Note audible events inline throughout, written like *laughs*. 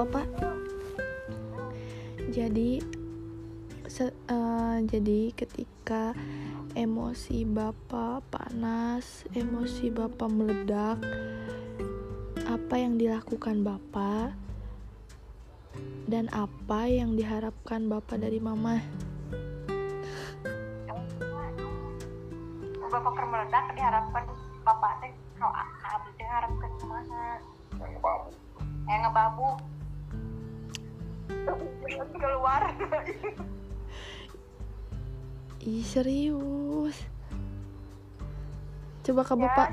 apa pak? Jadi se- eh, jadi ketika emosi bapak panas emosi bapak meledak apa yang dilakukan bapak dan apa yang diharapkan bapak dari mama serius? Coba ke Ya, bapak.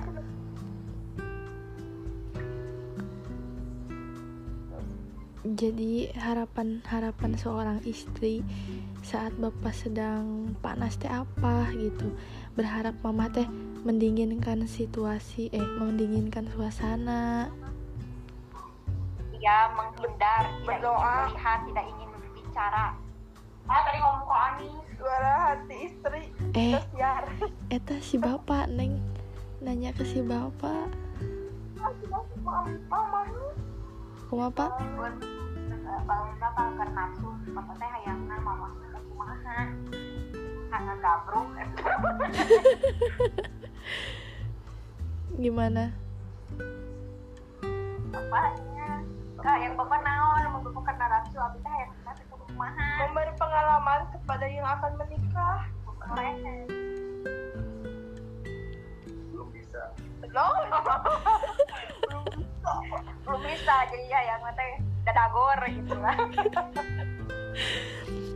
Jadi harapan harapan seorang istri saat bapak sedang panas teh apa gitu? Berharap mama teh mendinginkan situasi eh mendinginkan suasana. Dia menghindar. Tidak Berdoa. ingin melihat tidak ingin berbicara ah tadi ngomong ke Ani suara hati istri. Eh. Kesiar eta si bapak neng. Nanya ke si bapak. Mama kumaha pak nafsu. Bapak teh hayangna mama kumaha karena gabruk. *laughs* Gimana? Bapaknya. Kak, yang bapak naon? Mau bapak kena nafsu abis teh hayang nafsu kumaha memberi pengalaman kepada yang akan menikah. Belum bisa. Belum. Belum bisa jadi ya yang teh dadagor gitu lah.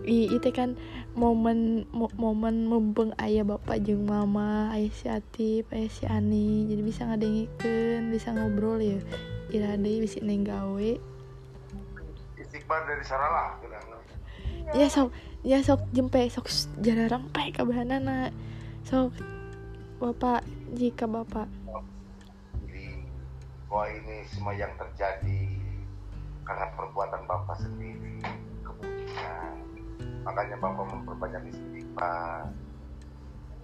Ih, itu kan momen mo- momen mumpung ayah bapak jeung mama ayah si Atip ayah si Ani. Jadi bisa ngadengikeun bisa ngobrol ya. Ira deui bisa neng gawe istighfar dari saralah bilang ya sok ya sok jempe sok jara rempe kabahanana. Sok bapak jika bapak. Jadi bahwa ini semua yang terjadi karena perbuatan bapak sendiri kemungkinan makanya bapak memperbanyak istighfar.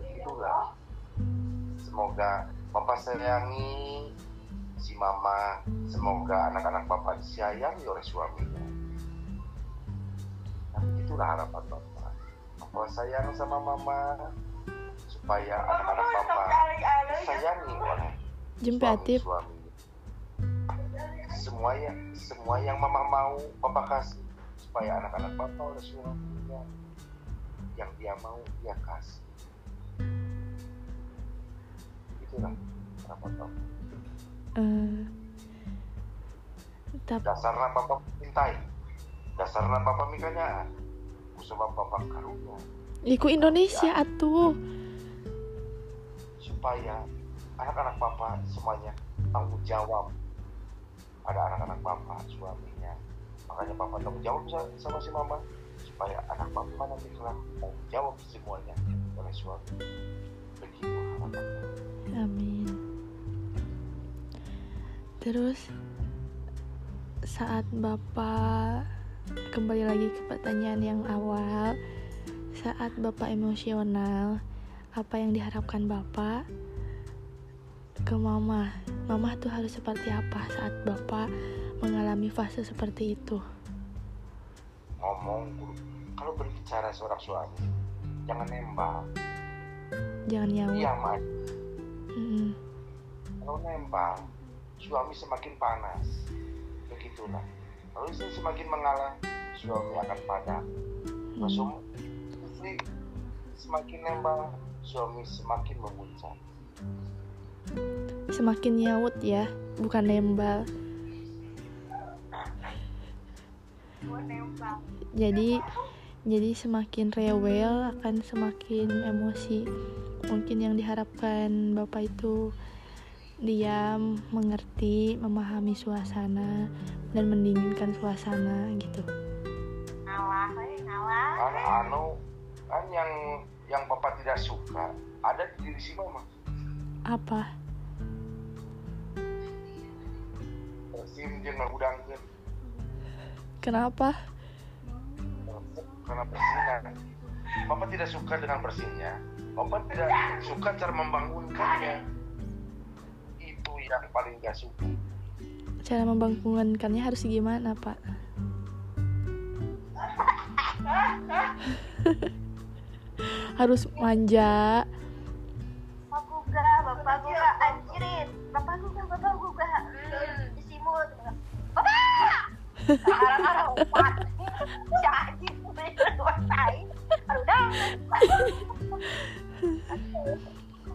Itulah. Semoga bapak sayangi si mama semoga anak-anak bapak disayangi oleh suaminya itulah harapan bapak. Bapak sayang sama mama supaya anak-anak bapak disayangi oleh Atip suami. Semua yang semua yang mama mau papa kasih supaya anak-anak papa oleh suaminya. Yang dia mau dia kasih. Itulah harapan papa eh tapi dasarnya papa cintai dasarnya papa mikanya sebab papa karunia. Iku Indonesia atuh. Supaya anak-anak papa semuanya tanggung jawab. Ada anak-anak papa suaminya. Makanya papa tanggung jawab sa- sama si mama. Supaya anak papa nanti kelak tanggung jawab semuanya oleh suami. Begitu harapannya. Amin. Terus saat Bapak kembali lagi ke pertanyaan yang awal, saat Bapak emosional, apa yang diharapkan Bapak ke Mama? Mama tuh harus seperti apa saat Bapak mengalami fase seperti itu? ngomong kalau berbicara seorang suami jangan nembak Jangan nyawa. aja Mm-mm. kalau nembak suami semakin panas begitulah kalau istri semakin mengalah suami akan padam Hmm. Masuk istri semakin nembak, suami semakin memuncak. Semakin nyaut ya, bukan nembal. jadi jadi semakin rewel akan semakin emosi mungkin yang diharapkan bapak itu diam mengerti memahami suasana dan mendinginkan suasana gitu ngalah eh, ngalah Kan anu kan yang yang bapak tidak suka ada di diri si mama. apa Sim dia ngudangkeun kenapa karena bersinar. Bapak tidak suka dengan bersihnya. Bapak tidak suka cara membangunkannya. Yang paling gak suka. cara membangunkannya harus gimana pak? *laughs* Harus manja. Bapak guga bapak guga anjirin. Bapak guga bapak guga hmm, disimut. Bapak! Sekarang arah empat jadi selesai aduh dah *laughs*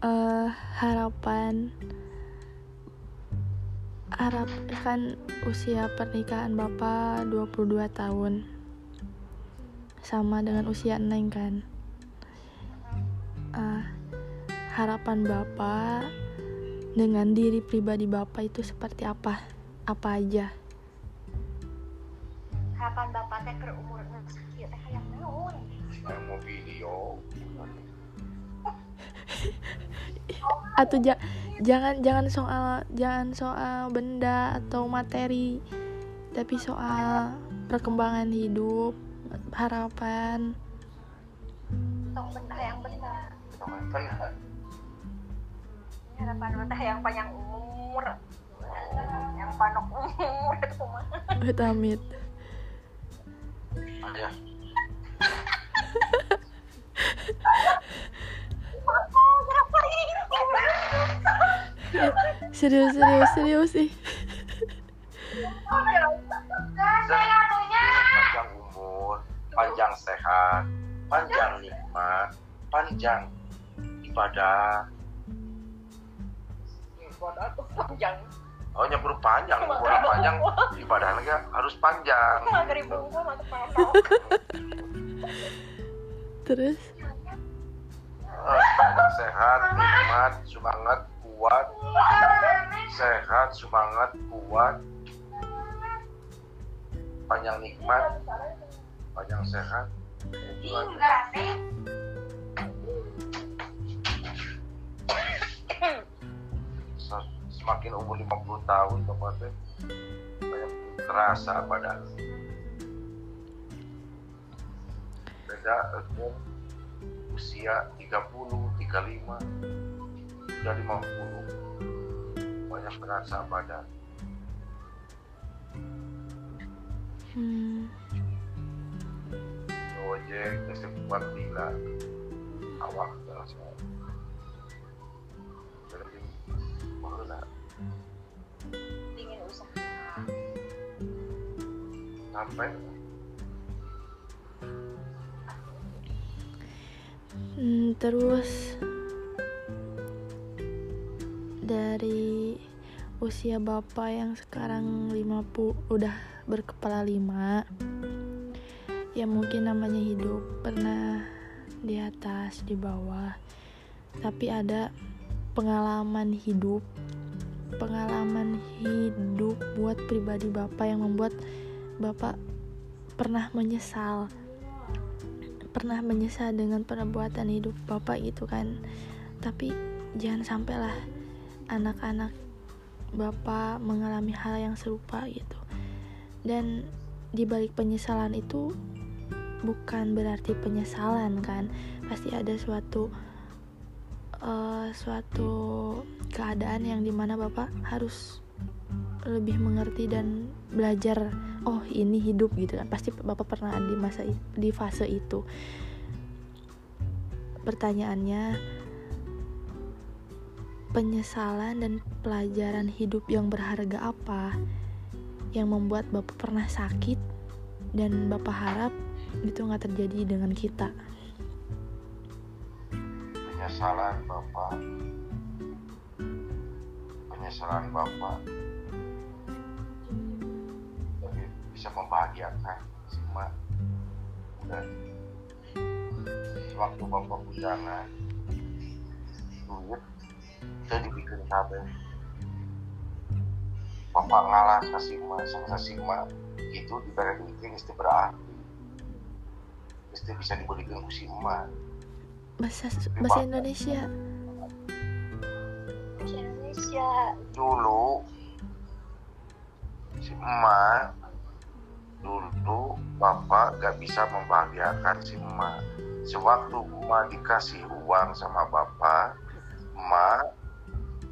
eh harapan harap kan usia pernikahan bapak 22 tahun sama dengan usia neng kan? Ah, harapan bapak dengan diri pribadi bapak itu seperti apa? Apa aja? Kapan bapak teh ke umur sakit teh hayang naon Saya mau video atau ja- jangan jangan soal jangan soal benda atau materi tapi soal perkembangan hidup harapan. Tong benda yang benar Benar. harapan yang panjang umur. Yang panok umur itu kumaha amit amit *laughs* Ada. Bapak, kenapa ini serius serius serius sih Panjang umur, panjang sehat, panjang nikmat, panjang ibadah. Ibadah tuh panjang Oh nyebur panjang, umur panjang, ibadahnya harus panjang. *laughs* Terus sehat, nikmat, semangat, kuat. Sehat, semangat, kuat. Panjang nikmat, panjang sehat. Semakin umur 50 tahun teh banyak terasa pada beda usia 30, 35, sudah 50 banyak terasa pada hmm, ojek kesepuan bila awak terasa jadi mana ingin usaha. Sampai Terus dari usia bapak yang sekarang 50 udah berkepala lima ya mungkin namanya hidup pernah di atas di bawah tapi ada pengalaman hidup pengalaman hidup buat pribadi bapak yang membuat bapak pernah menyesal pernah menyesal dengan perbuatan hidup bapak gitu kan. Tapi jangan sampailah anak-anak bapak mengalami hal yang serupa gitu. Dan di balik penyesalan itu bukan berarti penyesalan kan. Pasti ada suatu eh, suatu keadaan yang di mana bapak harus lebih mengerti dan belajar oh ini hidup gitu kan. Pasti bapak pernah di masa di fase itu. Pertanyaannya penyesalan dan pelajaran hidup yang berharga apa yang membuat bapak pernah sakit dan bapak harap itu nggak terjadi dengan kita? Penyesalan bapak. Penyesalan bapak bisa membahagiakan si mak dan waktu bapak bujangan duit itu dibikin kabel. Bapak ngalah ke si mak sama si mak itu diberi duitnya mesti berarti. Mesti bisa dibelikan emak bahasa bahasa Indonesia. Bahasa Indonesia. Dulu si emak dulu bapak gak bisa membahagiakan si emak sewaktu emak dikasih uang sama bapak emak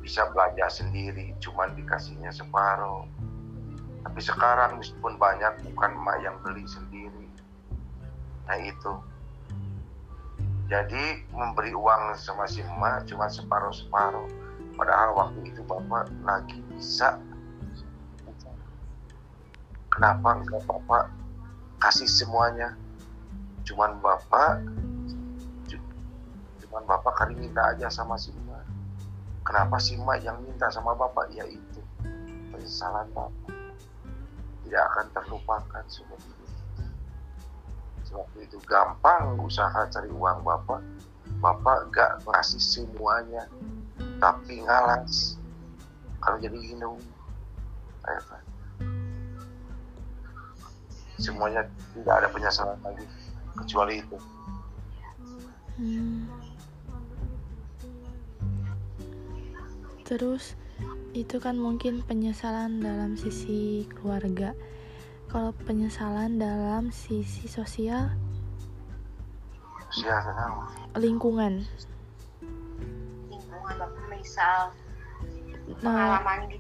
bisa belanja sendiri cuman dikasihnya separuh. Tapi sekarang meskipun banyak bukan emak yang beli sendiri. Nah itu. Jadi memberi uang sama si emak cuma separuh-separuh. Padahal waktu itu bapak lagi bisa kenapa enggak bapak kasih semuanya? Cuman bapak cu- cuman bapak kali minta aja sama si emak kenapa si emak yang minta sama bapak ya itu penyesalan bapak tidak akan terlupakan seumur hidup Sewaktu itu gampang usaha cari uang bapak bapak gak ngasih semuanya tapi ngalas. Kalau jadi gini saya tanya. Semuanya tidak ada penyesalan lagi kecuali itu Hmm. Terus itu kan mungkin penyesalan dalam sisi keluarga. Kalau penyesalan dalam sisi sosial, tenang lingkungan. lingkungan misal Nah, pengalaman di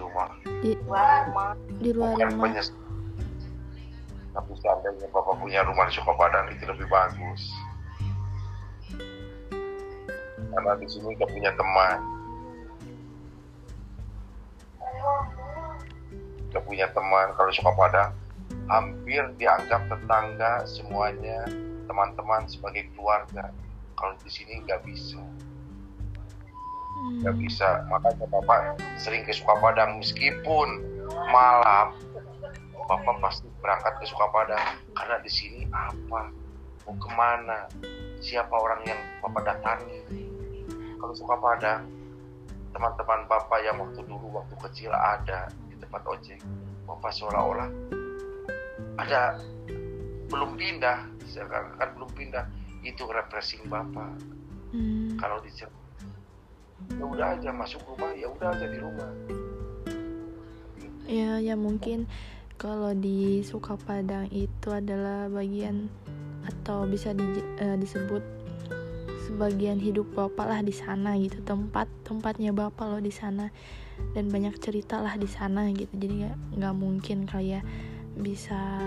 Rumah. Di, luar rumah. di luar bukan rumah. penyes tapi seandainya bapak punya rumah di Sukapadang itu lebih bagus. Karena di sini gak punya teman. Gak punya teman. Kalau Sukapadang hampir dianggap tetangga semuanya teman-teman sebagai keluarga. Kalau di sini nggak bisa nggak Hmm. bisa. Makanya bapak sering ke Sukapadang meskipun malam bapak pasti berangkat ke Sukapadang karena di sini apa? Mau ke mana? Siapa orang yang bapak datangi? Kalau Sukapadang teman-teman bapak yang waktu dulu waktu kecil ada di tempat ojek bapak seolah-olah ada belum pindah. Sekarang kan belum pindah. Itu refreshing bapak. Hmm. kalau di ya udah aja masuk rumah ya udah aja di rumah. Ya, ya mungkin kalau di Sukapadang itu adalah bagian atau bisa di- eh, disebut sebagian hidup bapak lah di sana gitu. Tempat tempatnya bapak loh di sana. Dan banyak cerita lah di sana gitu. Jadi nggak mungkin kayak bisa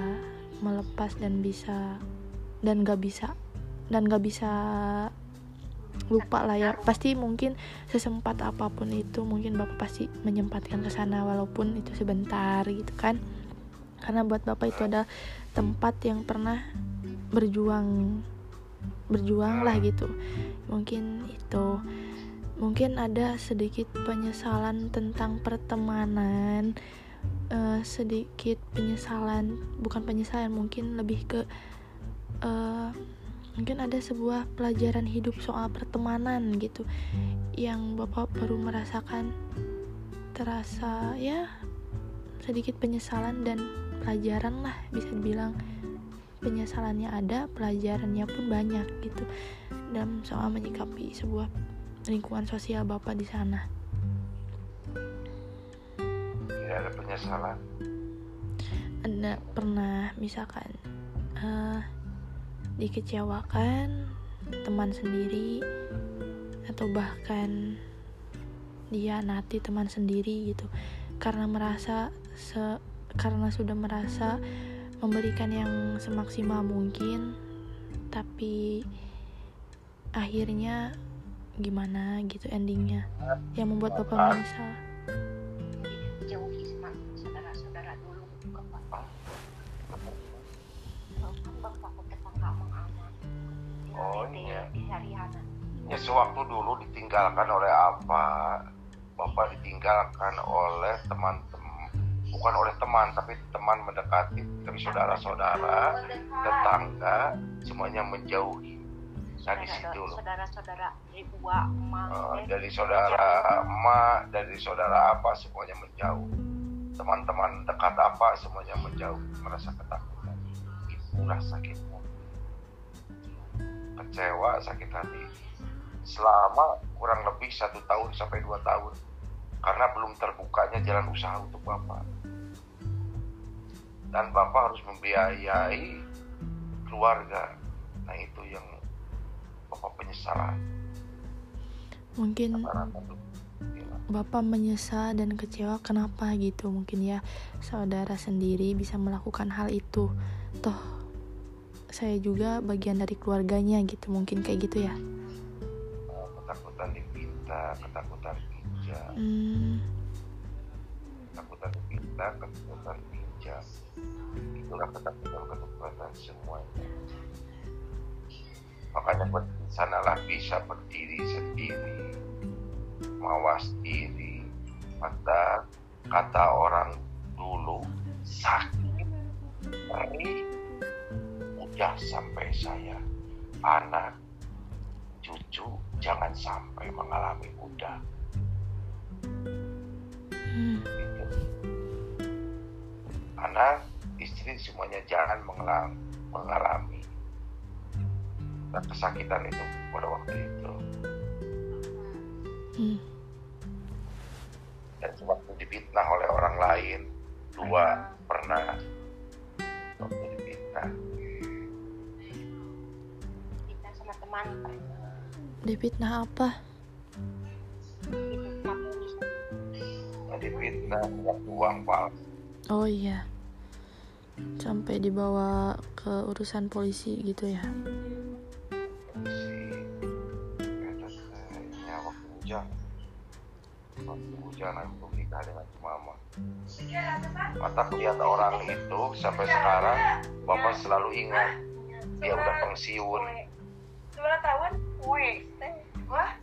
melepas dan bisa dan nggak bisa dan nggak bisa lupa lah ya. Pasti mungkin sesempat apa pun itu mungkin bapak pasti menyempatkan ke sana walaupun itu sebentar gitu kan. Karena buat bapak itu adalah tempat yang pernah berjuang berjuang lah gitu. Mungkin itu. Mungkin ada sedikit penyesalan tentang pertemanan eh, sedikit penyesalan bukan penyesalan mungkin lebih ke eh, mungkin ada sebuah pelajaran hidup soal pertemanan gitu yang bapak baru merasakan terasa ya sedikit penyesalan dan pelajaran lah bisa dibilang. Penyesalannya ada pelajarannya pun banyak gitu dalam soal menyikapi sebuah lingkungan sosial bapak di sana. Tidak ada penyesalan. Ada pernah misalkan eh, dikecewakan teman sendiri atau bahkan dia nanti teman sendiri gitu. Karena merasa se karena sudah merasa memberikan yang semaksimal mungkin tapi akhirnya gimana gitu endingnya? Yang membuat bapak menyesal Oh, di, iya. di ya sewaktu dulu ditinggalkan oleh apa? Bapak ditinggalkan oleh teman-teman bukan oleh teman tapi teman mendekati dari saudara-saudara tetangga semuanya menjauhi. Nah di situ loh. saudara-saudara dari buah emak eh, dari saudara emak dari saudara apa semuanya menjauh. Teman-teman dekat apa semuanya menjauh. Merasa ketakutan. Itulah sakitmu kecewa sakit hati selama kurang lebih satu tahun sampai dua tahun karena belum terbukanya jalan usaha untuk bapak. Dan bapak harus membiayai keluarga. Nah itu yang bapak penyesalan mungkin gila. Bapak menyesal dan kecewa kenapa gitu? Mungkin ya saudara sendiri bisa melakukan hal itu. Toh saya juga bagian dari keluarganya gitu mungkin kayak gitu ya. Eh, ketakutan dipinta ketakutan pinjam hmm, ketakutan dipinta ketakutan pinjam itulah ketakutan ketakutan semuanya. Makanya di sanalah bisa berdiri sendiri mawas diri. Maka kata orang dulu sakit perih udah sampai saya anak cucu jangan sampai mengalami hmm, gitu. anak istri semuanya jangan mengalami, mengalami dan kesakitan itu pada waktu itu hmm. dan waktu difitnah oleh orang lain dua pernah waktu difitnah pernah difitnah apa? Waktu uang palsu oh iya. Sampai dibawa ke urusan polisi gitu ya? Waktu hujan. Waktu hujan aku nikah dengan mama. Mata lihat orang itu sampai sekarang bapak selalu ingat dia udah pensiun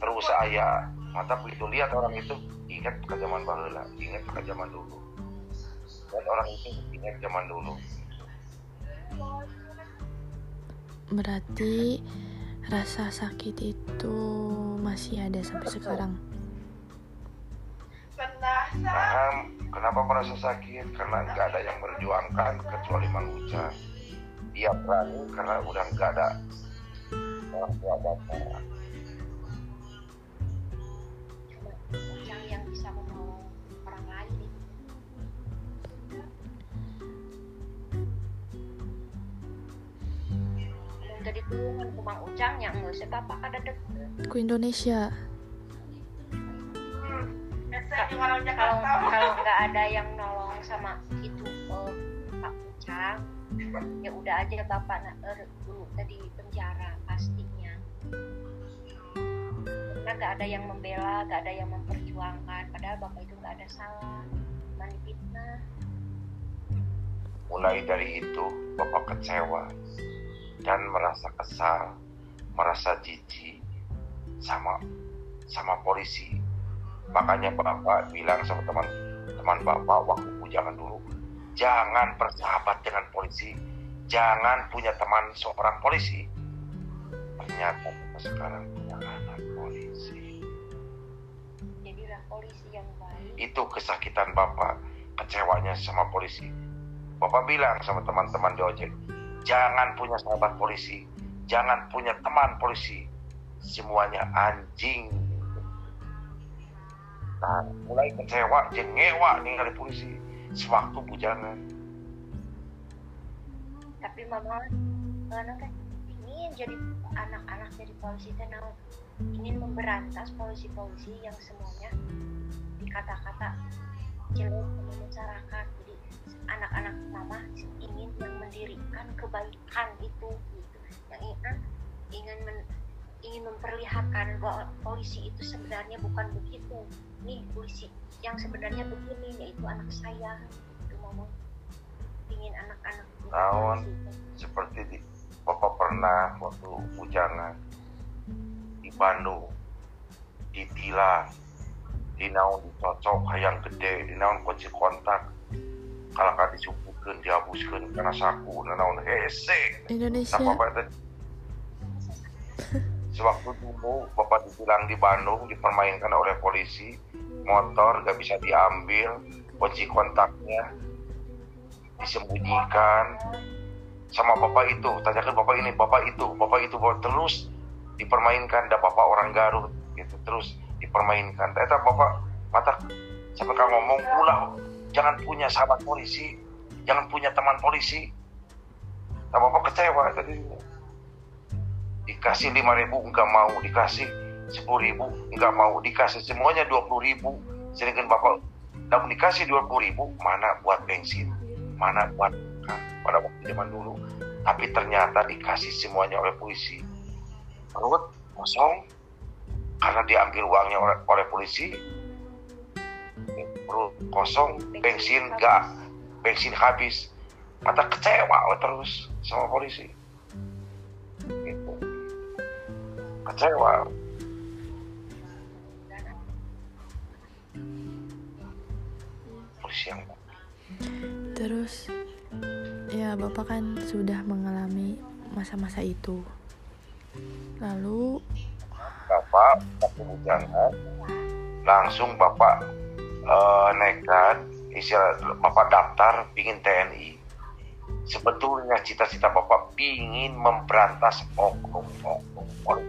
terus saya mata begitu lihat orang itu ingat ke zaman bahula ingat ke zaman dulu. Lihat orang itu ingat zaman dulu. Berarti rasa sakit itu masih ada sampai sekarang? Nah kenapa merasa sakit? Karena nggak ada yang berjuangkan kecuali Mang Uca dia berani karena udah nggak ada orang tua bapak cuma ujang yang bisa menolong orang lain itu jadi tulungan ku Mang Ujang yang nggak usah bapak kada deket ke Indonesia. Kalau kalau nggak ada yang nolong sama itu eh, Pak Ucang ya udah aja bapak nak er, dulu tadi penjara pastinya. Karena nggak ada yang membela nggak ada yang memperjuangkan. Padahal bapak itu nggak ada salah. Cuma fitnah mulai dari itu bapak kecewa dan merasa kesal merasa jijik sama sama polisi. Makanya bapak bilang sama teman teman bapak waktu jangan dulu jangan bersahabat dengan polisi. Jangan punya teman seorang polisi ternyata bapak sekarang punya anak polisi. Jadilah polisi yang baik. Itu kesakitan bapak. Kecewanya sama polisi. Bapak bilang sama teman-teman di ojek jangan punya sahabat polisi. Jangan punya teman polisi. Semuanya anjing. Nah mulai kecewa jengewa nih dari polisi. Sewaktu bujangan. Tapi mama anak teh jadi anak-anak jadi polisi teh naon ingin memberantas polisi-polisi yang semuanya dikata-kata jelek sama masyarakat jadi anak-anak mama ingin yang mendirikan kebaikan itu gitu. Yang ingin ingin men- ingin memperlihatkan bahwa polisi itu sebenarnya bukan begitu. Nih polisi yang sebenarnya begini yaitu anak saya itu mama ingin anak-anak polisi seperti di bapak pernah waktu bujangan di Bandung ditilang di naon dicocok hayang gede di naon kunci kontak. Kalau kan dicuputkan dihapuskan karena saku naon hese Indonesia. Nah, bapak itu *laughs* sewaktu dulu bapak ditilang di Bandung dipermainkan oleh polisi motor gak bisa diambil kunci kontaknya disembunyikan sama bapak itu tanyakan bapak ini bapak itu bapak itu bapak terus dipermainkan dan bapak orang Garut gitu terus dipermainkan. Ternyata bapak mata sampai kamu ngomong pulang jangan punya sahabat polisi jangan punya teman polisi. Nah bapak kecewa tadi dikasih lima ribu nggak mau dikasih sepuluh ribu nggak mau dikasih semuanya dua puluh ribu. Sedangkan bapak namun dikasih dua puluh ribu mana buat bensin mana buat kan, pada waktu zaman dulu. Tapi ternyata dikasih semuanya oleh polisi. Perut kosong karena diambil uangnya oleh, oleh polisi perut kosong bensin gak bensin habis. Mata kecewa terus sama polisi. Gitu. kecewa. Polisi yang Terus ya Bapak kan sudah mengalami masa-masa itu. Lalu bapak waktu hujanan langsung bapak eh, nekat bapak daftar pingin TNI sebetulnya cita-cita bapak pingin memberantas oknum-oknum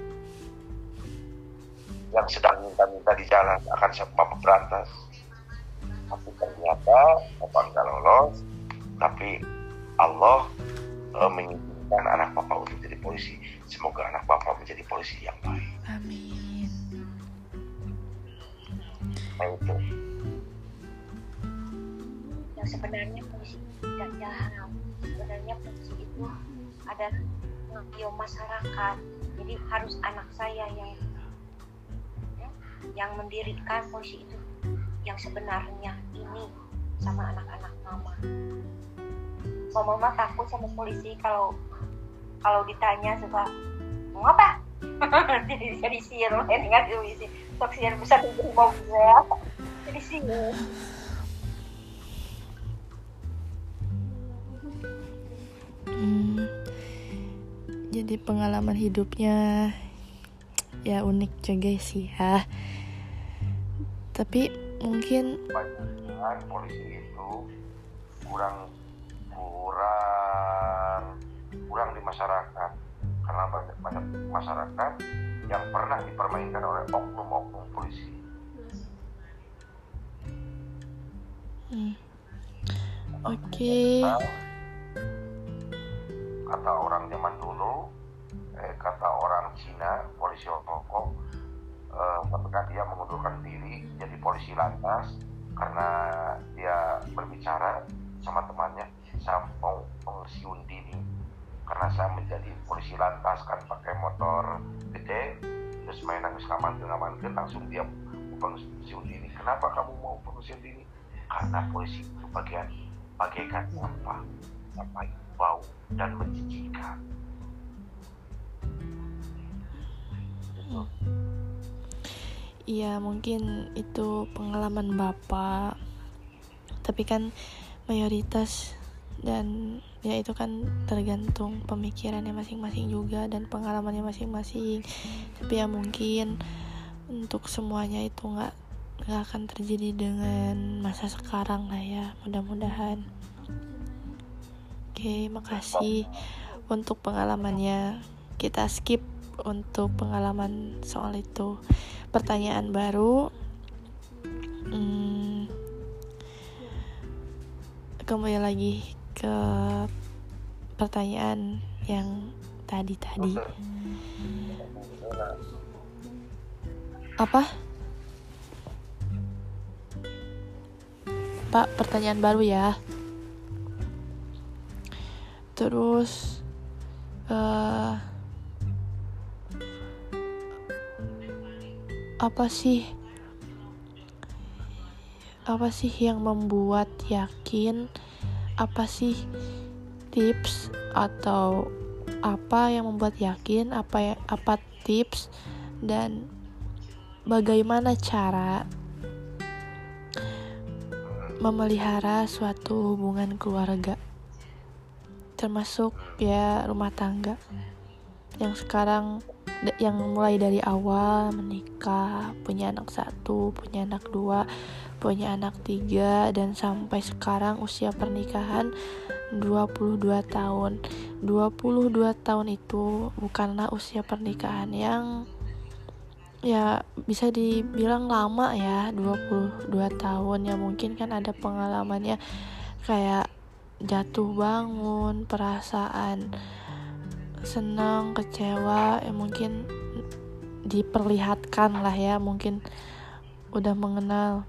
yang sedang minta-minta di jalan akan bapak berantas. Tapi ternyata bapak nggak lolos tapi Allah eh, mengizinkan anak bapak untuk jadi polisi. Semoga anak bapak menjadi polisi yang baik. Amin. nah itu. Yang sebenarnya polisi tidak jahat sebenarnya polisi itu ada ngayo masyarakat. Jadi harus anak saya yang ya, yang mendirikan polisi itu. Yang sebenarnya ini sama anak-anak mama mama mama takut sama polisi kalau kalau ditanya suka mau apa? *laughs* Jadi jadi sihir lain nggak polisi sok sihir bisa ya. Jadi sihir Hmm, jadi pengalaman hidupnya ya unik juga sih ya. Tapi mungkin polisi itu kurang masyarakat. Karena banyak banyak masyarakat yang pernah dipermainkan oleh oknum-oknum polisi. Hmm, oke. kata orang zaman dulu eh, kata orang Cina polisi Hongkong eh, ketika dia mengundurkan diri jadi polisi lantas karena kan pakai motor gede terus main nangis ngamantin ngamantin langsung dia pensiun dini kenapa kamu mau pensiun dini karena polisi itu bagian bagaikan sampah sampah bau dan menjijikan. Iya mungkin itu pengalaman bapak. Tapi kan mayoritas dan ya itu kan tergantung pemikirannya masing-masing juga dan pengalamannya masing-masing. Tapi ya mungkin untuk semuanya itu nggak nggak akan terjadi dengan masa sekarang lah ya mudah-mudahan. Oke makasih untuk pengalamannya. Kita skip untuk pengalaman soal itu. Pertanyaan baru hmm, kembali lagi ke pertanyaan yang tadi tadi apa? Pak pertanyaan baru ya. Terus eh apa sih apa sih yang membuat yakin apa sih tips atau apa yang membuat yakin apa ya apa tips dan bagaimana cara memelihara suatu hubungan keluarga termasuk ya rumah tangga yang sekarang yang mulai dari awal menikah punya anak satu punya anak dua punya anak tiga dan sampai sekarang usia pernikahan 22 tahun. 22 tahun itu bukanlah usia pernikahan yang ya bisa dibilang lama ya 22 tahun. Ya mungkin kan ada pengalamannya kayak jatuh bangun perasaan senang kecewa ya mungkin diperlihatkan lah ya mungkin udah mengenal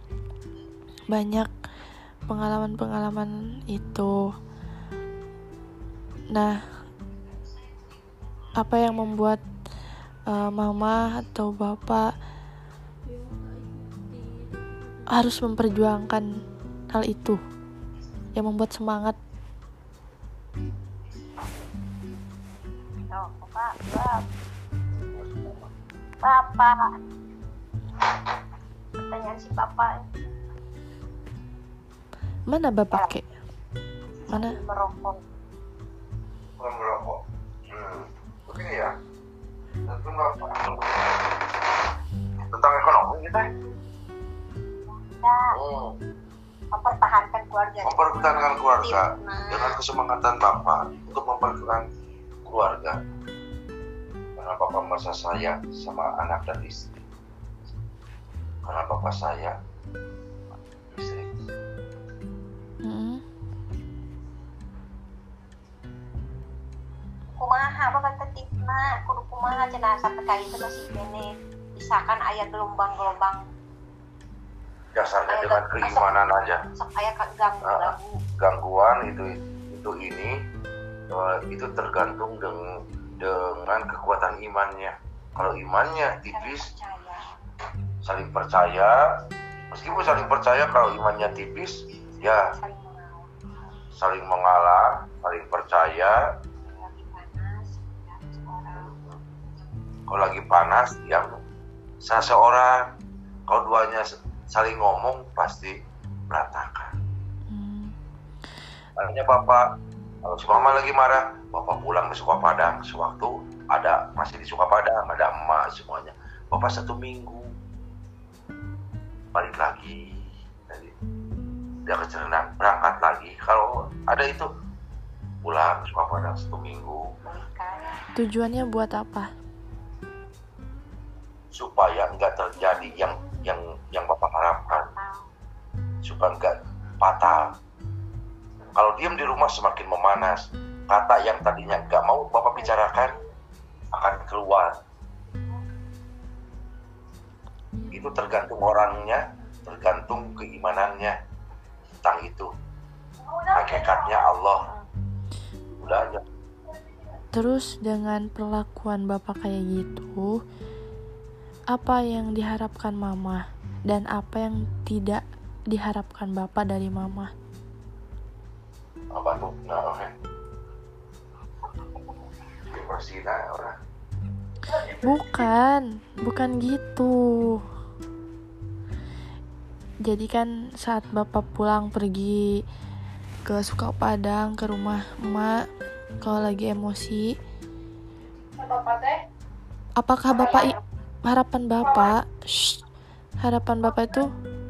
banyak pengalaman-pengalaman itu. Nah apa yang membuat uh, mama atau bapak harus memperjuangkan hal itu yang membuat semangat Bapak. Pertanyaan si Bapak mana bapak kek mana merokok. Bukan merokok. Hmm. Begini ya. Tentang ekonomi kita. Ya, Hmm. mempertahankan keluarga. Mempertahankan keluarga Nah, dengan kesemangatan Bapak untuk mempertahankan keluarga. Karena Bapak merasa sayang sama anak dan istri. Karena Bapak sayang istri. Mm-mm. kumaha bapak tetikna kudu kumaha cenah sampai kali itu masih kene misalkan ayah gelombang-gelombang Dasarnya Ayo, dengan keimanan aja. sok ayah keganggu Ah. lagu Gangguan itu itu ini eh, itu tergantung dengan dengan kekuatan imannya. Kalau imannya tipis, saling percaya. Meskipun saling percaya, kalau imannya tipis, ya saling mengalah saling percaya. ya Kalau lagi panas, yang salah seorang. Kalau duanya saling ngomong, pasti berantakan. Mm. Makanya bapak, kalau si mama lagi marah, bapak pulang ke Sukapadang. Sewaktu ada masih di Sukapadang, ada emak semuanya. Bapak satu minggu balik lagi. Jadi dia ke Cirenang, berangkat lagi. Kalau ada itu pulang ke Sukapadang satu minggu tujuannya buat apa supaya enggak terjadi yang yang yang bapak harapkan supaya enggak fatal. Kalau diam di rumah semakin memanas. Kata yang tadinya enggak mau bapak bicarakan akan keluar. Itu tergantung orangnya, tergantung keimanannya tentang itu. Hakikatnya Allah. Udah aja. terus dengan perlakuan bapak kayak gitu apa yang diharapkan mama dan apa yang tidak diharapkan bapak dari mama Apa tuh? Nah, orang. Bukan, bukan gitu. Jadi kan saat bapak pulang pergi ke Sukapadang ke rumah emak kalau lagi emosi, apakah bapak harapan bapak, Shh, harapan bapak itu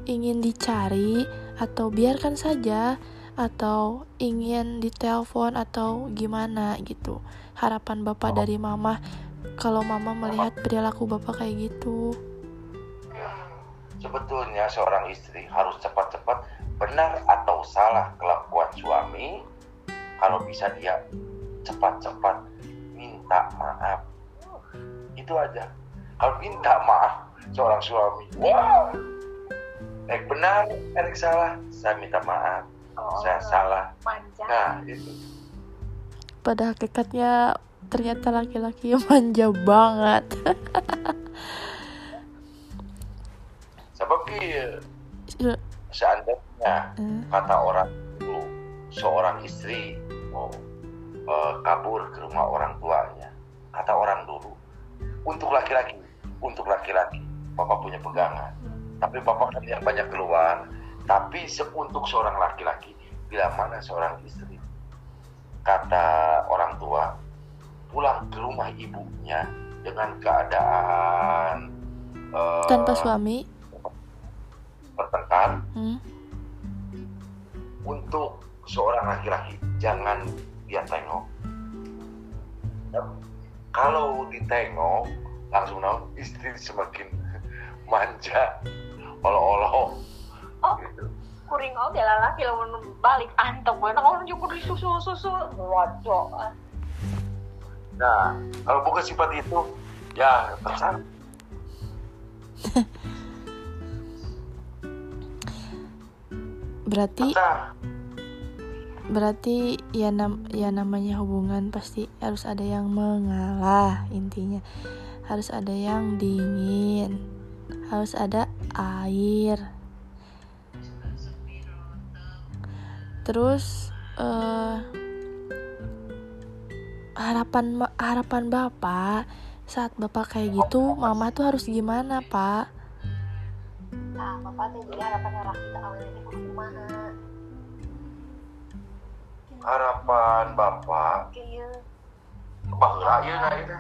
ingin dicari atau biarkan saja atau ingin ditelepon atau gimana gitu. Harapan bapak dari mama kalau mama melihat perilaku bapak kayak gitu. Sebetulnya seorang istri harus cepat-cepat benar atau salah kelakuan suami. Kalau bisa dia cepat-cepat minta maaf. Itu aja. Kalau minta maaf seorang suami, wah, Ek benar, Erik salah, saya minta maaf, oh, saya salah. manja Nah, itu. Pada hakikatnya ternyata laki-laki *laughs* manja banget. *laughs* Sebab dia Ya, seandainya eh, kata orang dulu seorang istri mau eh, kabur ke rumah orang tuanya kata orang dulu untuk laki-laki untuk laki-laki papa punya pegangan tapi papa kan yang banyak keluar tapi untuk seorang laki-laki bila mana seorang istri kata orang tua pulang ke rumah ibunya dengan keadaan eh, tanpa suami? Bertengkar hmm? untuk seorang laki-laki jangan dia tengok. Kalau ditengok langsung istri semakin *laughs* manja olo-olo Oh. kuring oge lalaki lamun balik. Anteng we naon jeung kudu susu-susu waduh. Nah kalau bukan sifat itu ya terserah. *laughs* Berarti terserah. berarti ya nam ya namanya hubungan pasti harus ada yang mengalah intinya. Harus ada yang dingin. Harus ada air terus eh, harapan harapan bapak saat bapak kayak gitu mama tuh harus gimana pak? Nah bapak teh jadi harapan laki ke awalnya kumaha harapan bapak? Kieu bahwa ya nah itu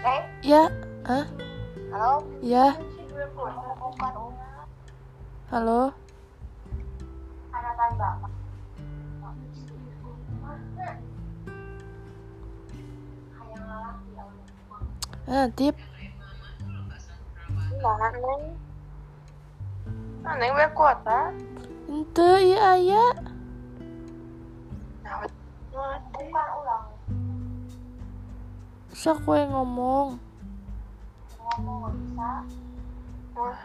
eh? Ya ah halo? Ya. Halo? Harapan bapak ah tip Nah, neng. Nah, neng biar kuat, ah. ente iya ayah bukan ulang sok gue ngomong ngomong nggak bisa wah,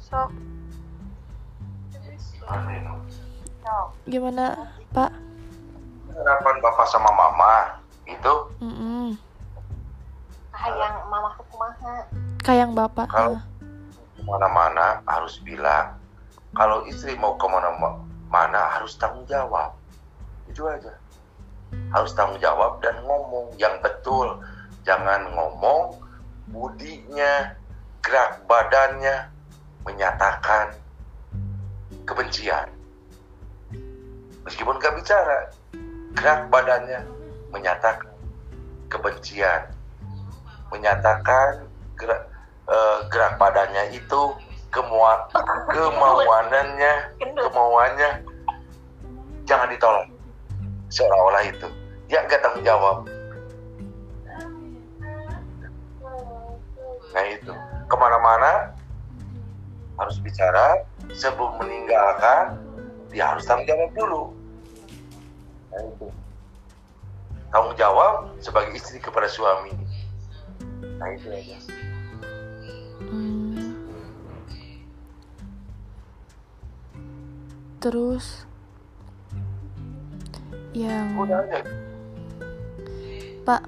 sok. Gimana pak harapan bapak sama mama itu Mm-mm. Hayang mama tuh kumaha? Kayak bapak Kalau- ke mana-mana harus bilang kalau istri mau ke mana-mana harus tanggung jawab. Itu aja. Harus tanggung jawab dan ngomong yang betul. Jangan ngomong budinya gerak badannya menyatakan kebencian. Meskipun gak bicara gerak badannya menyatakan kebencian menyatakan gerak eh, gerak badannya itu kemua, kemauannya kemauannya. Jangan ditolak seolah-olah itu. Dia nggak tanggung jawab. Nah itu. Ke mana-mana harus bicara. Sebelum meninggalkan dia harus tanggung jawab dulu. Nah itu. Tanggung jawab sebagai istri kepada suami nah itu aja Hmm. terus yang udah aja pak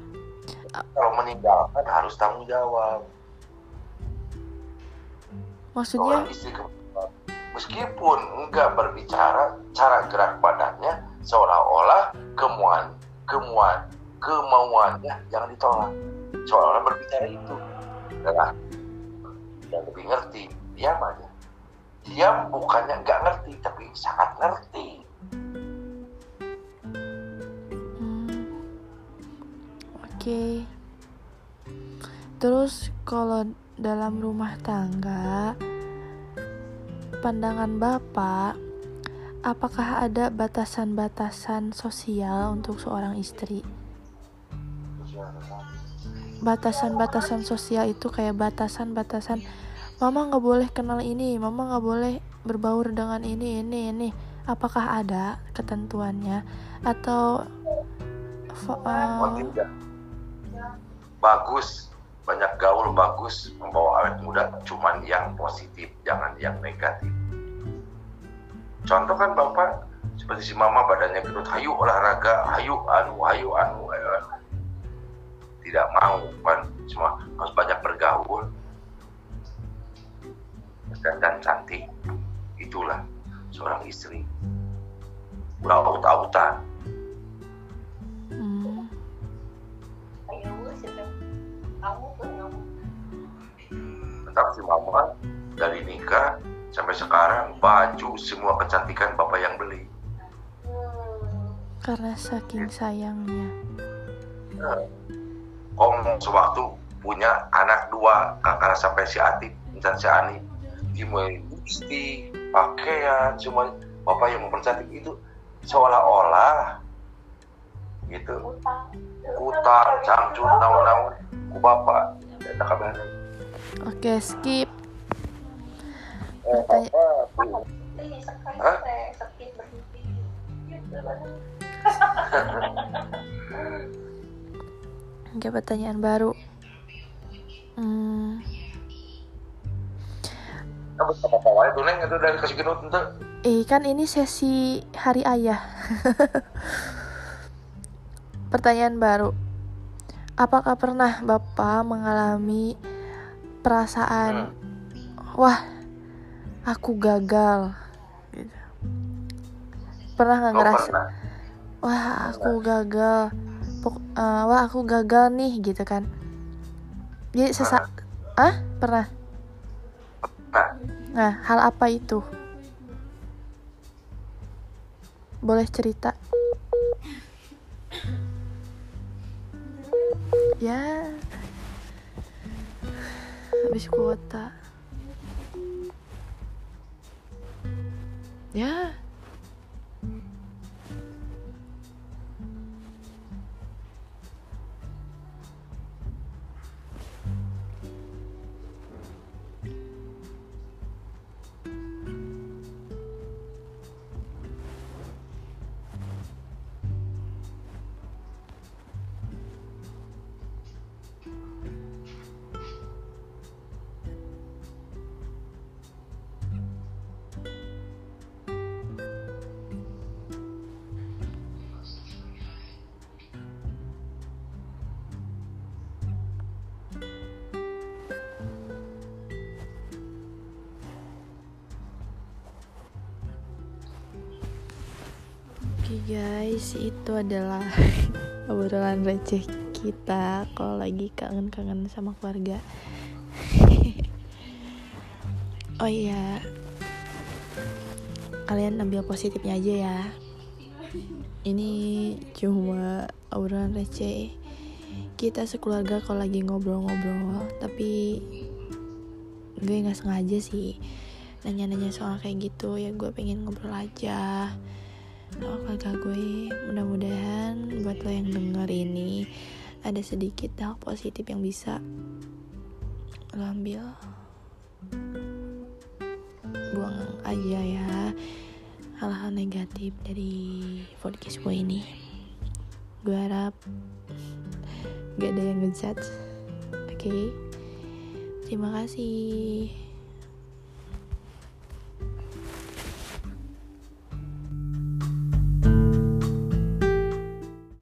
kalau meninggalkan harus tanggung jawab. Maksudnya? Seorang istri ke- meskipun enggak berbicara cara gerak badannya seolah-olah kemuan kemuan kemauannya jangan ditolak seolah-olah berbicara itu. Adalah yang lebih ngerti. Diam aja. Diam bukannya nggak ngerti tapi sangat ngerti. Hmm, oke. Terus kalau dalam rumah tangga pandangan bapak apakah ada batasan-batasan sosial untuk seorang istri batasan-batasan sosial itu kayak batasan-batasan mama nggak boleh kenal ini mama nggak boleh berbaur dengan ini ini ini apakah ada ketentuannya atau tidak. bagus banyak gaul bagus membawa awet muda cuman yang positif jangan yang negatif contoh kan bapak seperti si mama badannya gendut hayu olahraga hayu anu hayu anu, hayu, anu. Tidak mau kan cuma harus banyak bergaul. Dan, dan cantik itulah seorang istri. Ulah aut-autan hmm, tetap si mama dari nikah sampai sekarang baju semua kecantikan bapak yang beli. Hmm. karena saking sayangnya om sewaktu punya anak dua kakak sampai si Atik dan si Ani. Dimulai gusti pakaian semua bapak yang mempercantik itu seolah-olah gitu. Utang utang cangcut naon-naon ku bapak. Eta kabehana Oke, skip. eh Pertanya- sekali Hah? *laughs* Oke, pertanyaan baru. Hmm, eh kan ini sesi hari ayah. *laughs* Pertanyaan baru. Apakah pernah Bapak mengalami perasaan wah, aku gagal gitu. Pernah nggak oh ngerasa pernah wah aku gagal Eh, wah aku gagal nih gitu kan. Jadi sesa ah pernah. Nah nah hal apa itu? Boleh cerita? Ya. Habis kuota. Ya guys, itu adalah *laughs* obrolan receh kita kalau lagi kangen-kangen sama keluarga. *laughs* oh iya, kalian ambil positifnya aja ya. Ini cuma obrolan receh. Kita sekeluarga kalau lagi ngobrol-ngobrol, tapi gue nggak sengaja sih nanya-nanya soal kayak gitu ya gue pengen ngobrol aja sama keluarga gue. Mudah-mudahan buat lo yang denger ini ada sedikit hal positif yang bisa lo ambil. Buang aja ya hal-hal negatif dari podcast gue ini. Gue harap gak ada yang ngejudge oke? Terima kasih